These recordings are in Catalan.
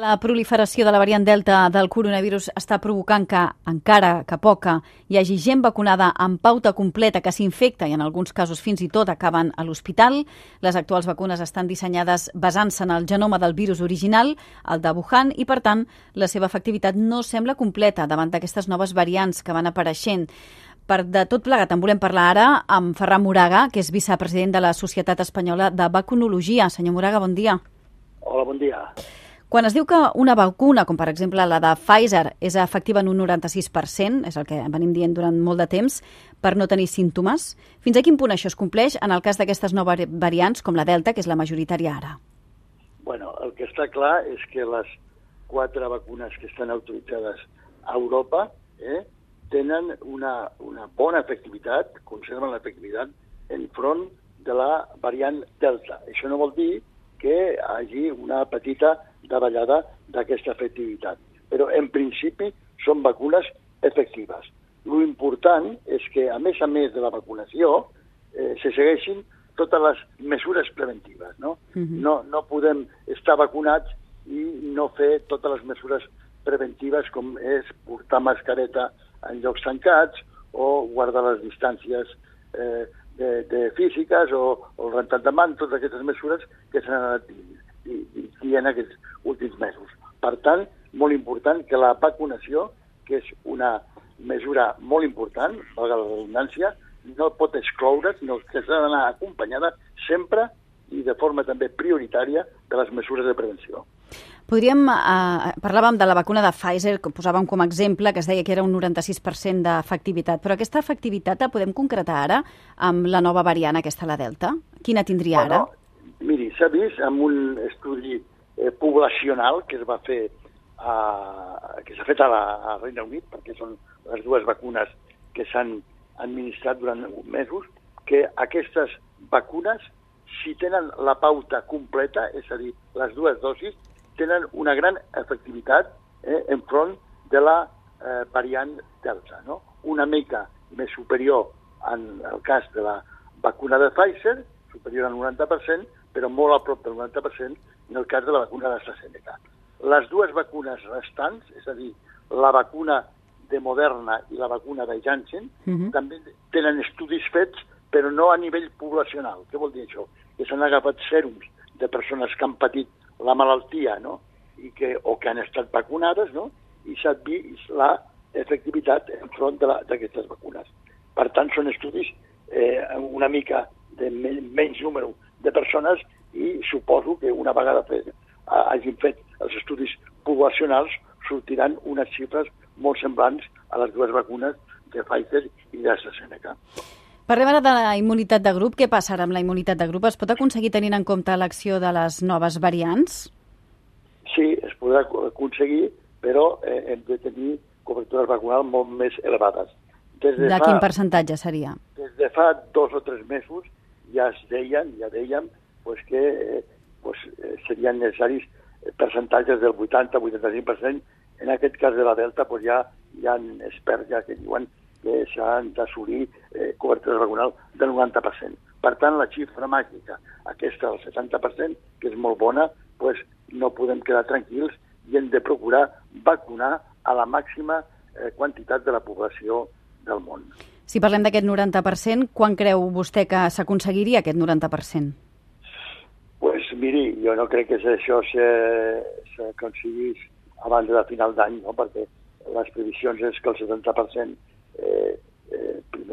La proliferació de la variant Delta del coronavirus està provocant que, encara que poca, hi hagi gent vacunada amb pauta completa que s'infecta i en alguns casos fins i tot acaben a l'hospital. Les actuals vacunes estan dissenyades basant-se en el genoma del virus original, el de Wuhan, i per tant la seva efectivitat no sembla completa davant d'aquestes noves variants que van apareixent. Per de tot plegat en volem parlar ara amb Ferran Moraga, que és vicepresident de la Societat Espanyola de Vacunologia. Senyor Moraga, bon dia. Hola, bon dia. Quan es diu que una vacuna, com per exemple la de Pfizer, és efectiva en un 96%, és el que venim dient durant molt de temps, per no tenir símptomes, fins a quin punt això es compleix en el cas d'aquestes noves variants, com la Delta, que és la majoritària ara? Bueno, el que està clar és que les quatre vacunes que estan autoritzades a Europa eh, tenen una, una bona efectivitat, conserven l'efectivitat en front de la variant Delta. Això no vol dir que hi hagi una petita davallada d'aquesta efectivitat. Però, en principi, són vacunes efectives. Lo important és que, a més a més de la vacunació, eh, se segueixin totes les mesures preventives. No? Uh -huh. no, no podem estar vacunats i no fer totes les mesures preventives com és portar mascareta en llocs tancats o guardar les distàncies eh, de, de físiques o, o el rentat de mans, totes aquestes mesures que s'han anat dient aquests últims mesos. Per tant, molt important que la vacunació, que és una mesura molt important, valga la redundància, no pot excloure, sinó que s'ha d'anar acompanyada sempre i de forma també prioritària de les mesures de prevenció. Podríem, eh, parlàvem de la vacuna de Pfizer, que posàvem com a exemple, que es deia que era un 96% d'efectivitat, però aquesta efectivitat la podem concretar ara amb la nova variant, aquesta, la Delta? Quina tindria bueno, ara? Miri, s'ha vist amb un estudi eh, poblacional que es va fer a, que s'ha fet a la a Regne Unit, perquè són les dues vacunes que s'han administrat durant mesos, que aquestes vacunes, si tenen la pauta completa, és a dir, les dues dosis, tenen una gran efectivitat eh, en front de la eh, variant Delta, no? una mica més superior en el cas de la vacuna de Pfizer, superior al 90%, però molt a prop del 90% en el cas de la vacuna d'AstraZeneca. Les dues vacunes restants, és a dir, la vacuna de Moderna i la vacuna de Janssen, uh mhm. -huh. també tenen estudis fets, però no a nivell poblacional. Què vol dir això? Que s'han agafat sèrums de persones que han patit la malaltia, no? I que, o que han estat vacunades, no? I s'ha vist la efectivitat enfront d'aquestes vacunes. Per tant, són estudis eh, una mica de menys número de persones i suposo que una vegada fet, hagin fet els estudis poblacionals sortiran unes xifres molt semblants a les dues vacunes de Pfizer i d'AstraZeneca. Parlem ara de la immunitat de grup. Què passa ara amb la immunitat de grup? Es pot aconseguir tenint en compte l'acció de les noves variants? Sí, es podrà aconseguir, però eh, hem de tenir cobertures vacunals molt més elevades. Des de, de fa, quin percentatge seria? Des de fa dos o tres mesos ja es deien, ja dèiem, pues que eh, pues, eh, serien necessaris percentatges del 80-85%. En aquest cas de la Delta pues ja hi ha experts ja que diuen que s'han d'assolir eh, cobertura vacunar del 90%. Per tant, la xifra màgica, aquesta del 70%, que és molt bona, pues, no podem quedar tranquils i hem de procurar vacunar a la màxima eh, quantitat de la població del món. Si parlem d'aquest 90%, quan creu vostè que s'aconseguiria aquest 90%? Pues miri, jo no crec que això s'aconseguís abans de final d'any, no? perquè les previsions és que el 70%, eh,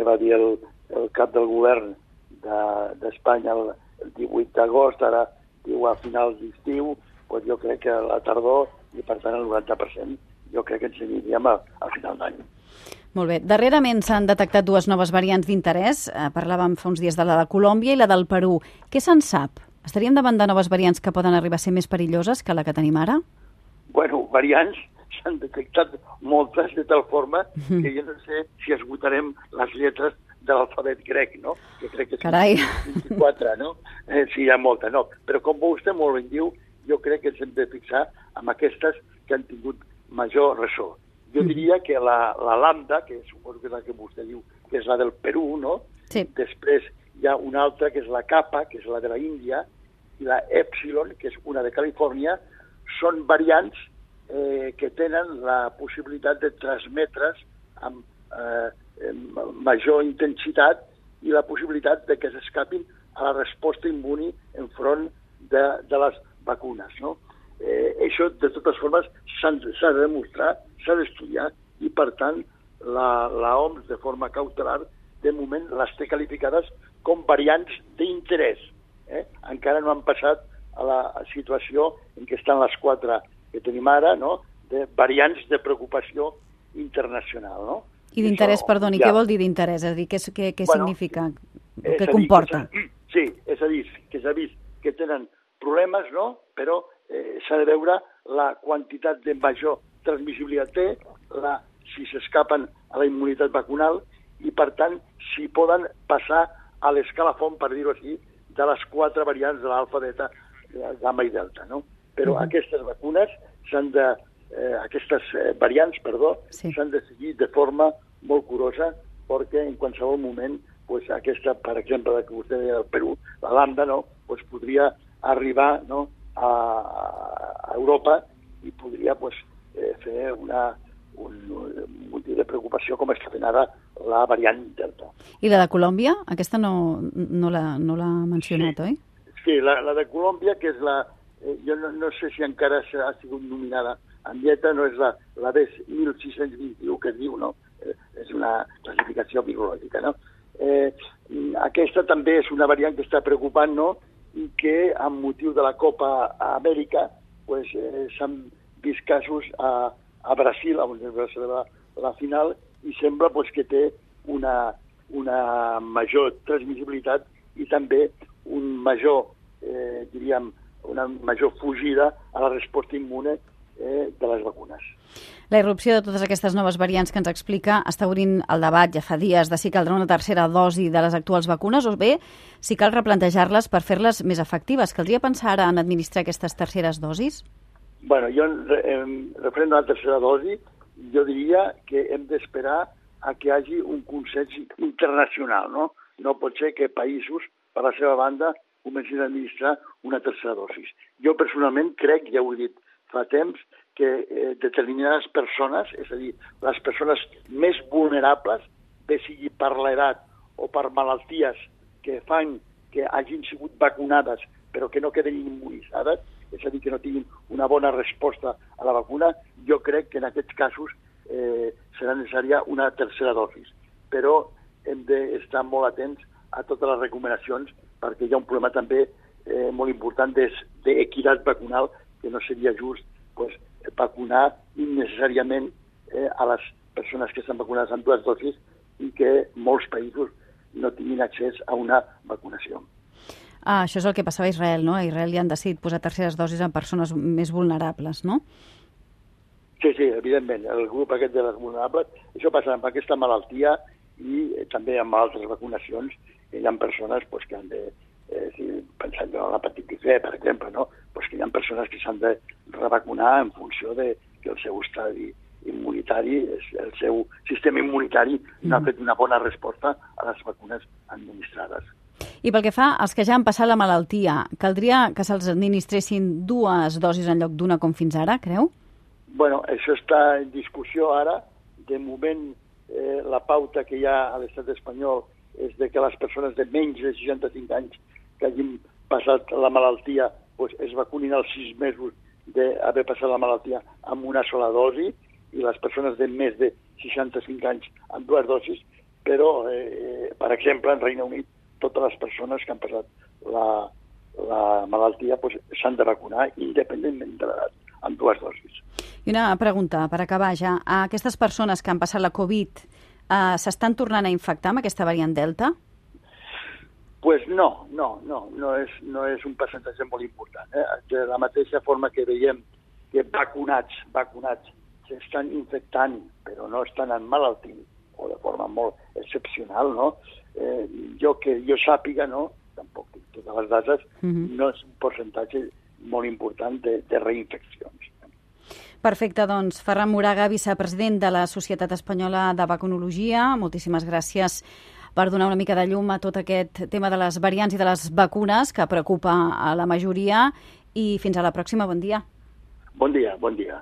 primer va dir el, el cap del govern d'Espanya de, el, el 18 d'agost, ara diu a finals d'estiu, pues jo crec que la tardor, i per tant el 90%, jo crec que ens aniríem a, a final d'any. Molt bé. Darrerament s'han detectat dues noves variants d'interès. Eh, parlàvem fa uns dies de la de Colòmbia i la del Perú. Què se'n sap? Estaríem davant de noves variants que poden arribar a ser més perilloses que la que tenim ara? Bueno, variants s'han detectat moltes de tal forma mhm. que jo no sé si esgotarem les lletres de l'alfabet grec, no? Que crec que són Carai. 24, no? Eh, sí, hi ha molta, no. Però com vostè molt ben diu, jo crec que ens hem de fixar amb aquestes que han tingut major ressò. Jo diria que la, la lambda, que suposo que és la que vostè diu, que és la del Perú, no? Sí. Després hi ha una altra, que és la capa, que és la de la Índia, i la epsilon, que és una de Califòrnia, són variants eh, que tenen la possibilitat de transmetre's amb eh, major intensitat i la possibilitat de que s'escapin a la resposta immuni enfront de, de les vacunes. No? Eh, això, de totes formes, s'ha de demostrar, s'ha d'estudiar i, per tant, la, la OMS, de forma cautelar, de moment les té qualificades com variants d'interès. Eh? Encara no han passat a la situació en què estan les quatre que tenim ara, no? de variants de preocupació internacional. No? I d'interès, perdoni, ja... què vol dir d'interès? És a dir, què, què, què bueno, significa? Què comporta? Que sí, és a dir, que s'ha vist que tenen problemes, no? però eh, s'ha de veure la quantitat de major transmissibilitat té, la, si s'escapen a la immunitat vacunal i, per tant, si poden passar a l'escalafon, per dir-ho així, de les quatre variants de l'alfa, beta, gamma i delta. No? Però uh -huh. aquestes vacunes s'han de... Eh, aquestes eh, variants, perdó, s'han sí. de seguir de forma molt curosa perquè en qualsevol moment pues, aquesta, per exemple, la que vostè deia del Perú, la lambda, no? pues, podria arribar no? a, a Europa i podria pues, eh, fer una, un, un motiu de preocupació com està fent ara la variant Delta. I la de Colòmbia? Aquesta no, no l'ha no mencionat, sí. oi? Sí, la, la de Colòmbia, que és la... Eh, jo no, no sé si encara ha sigut nominada en dieta, no és la, la BES 1621 que es diu, no? Eh, és una classificació virològica, no? Eh, aquesta també és una variant que està preocupant, no?, i que amb motiu de la Copa Amèrica pues, eh, s'han vist casos a, a Brasil, on es va celebrar la final, i sembla pues, que té una, una major transmissibilitat i també un major, eh, diríem, una major fugida a la resposta immune eh, de les vacunes. La irrupció de totes aquestes noves variants que ens explica està obrint el debat ja fa dies de si caldrà una tercera dosi de les actuals vacunes o bé si cal replantejar-les per fer-les més efectives. Caldria pensar ara en administrar aquestes terceres dosis? bueno, jo, eh, referent a la tercera dosi, jo diria que hem d'esperar a que hi hagi un consens internacional, no? No pot ser que països, per la seva banda, comencin a administrar una tercera dosi. Jo personalment crec, ja ho he dit fa temps, que eh, determinades persones, és a dir, les persones més vulnerables, bé sigui per l'edat o per malalties que fan que hagin sigut vacunades però que no queden immunitzades, és a dir, que no tinguin una bona resposta a la vacuna, jo crec que en aquests casos eh, serà necessària una tercera dosis. Però hem d'estar molt atents a totes les recomanacions perquè hi ha un problema també eh, molt important d'equitat vacunal que no seria just pues, vacunar innecessàriament eh, a les persones que estan vacunades amb dues dosis i que molts països no tinguin accés a una vacunació. Ah, això és el que passava a Israel, no? A Israel ja han decidit posar terceres dosis en persones més vulnerables, no? Sí, sí, evidentment, el grup aquest de les vulnerables. Això passa amb aquesta malaltia i eh, també amb altres vacunacions. Hi ha persones pues, que han de, eh, si pensant en l'hepatitis C, per exemple, no? pues que hi ha persones que s'han de revacunar en funció de que el seu estadi immunitari, el seu sistema immunitari no ha mm. fet una bona resposta a les vacunes administrades. I pel que fa als que ja han passat la malaltia, caldria que se'ls administressin dues dosis en lloc d'una com fins ara, creu? Bueno, això està en discussió ara. De moment, eh, la pauta que hi ha a l'estat espanyol és de que les persones de menys de 65 anys que hagin passat la malaltia pues, es vacunin als sis mesos d'haver passat la malaltia amb una sola dosi i les persones de més de 65 anys amb dues dosis, però, eh, per exemple, en Regne Unit totes les persones que han passat la, la malaltia s'han pues, de vacunar independentment de l'edat, amb dues dosis. I una pregunta, per acabar ja. Aquestes persones que han passat la Covid eh, s'estan tornant a infectar amb aquesta variant Delta? pues no, no, no, no és, no és un percentatge molt important. Eh? De la mateixa forma que veiem que vacunats, vacunats s'estan infectant, però no estan en malaltia, o de forma molt excepcional, no? eh, jo que jo sàpiga, no, tampoc tinc totes les dades, mhm. -huh. no és un percentatge molt important de, de reinfeccions. Perfecte, doncs Ferran Moraga, vicepresident de la Societat Espanyola de Vacunologia, moltíssimes gràcies per donar una mica de llum a tot aquest tema de les variants i de les vacunes que preocupa a la majoria i fins a la pròxima, bon dia. Bon dia, bon dia.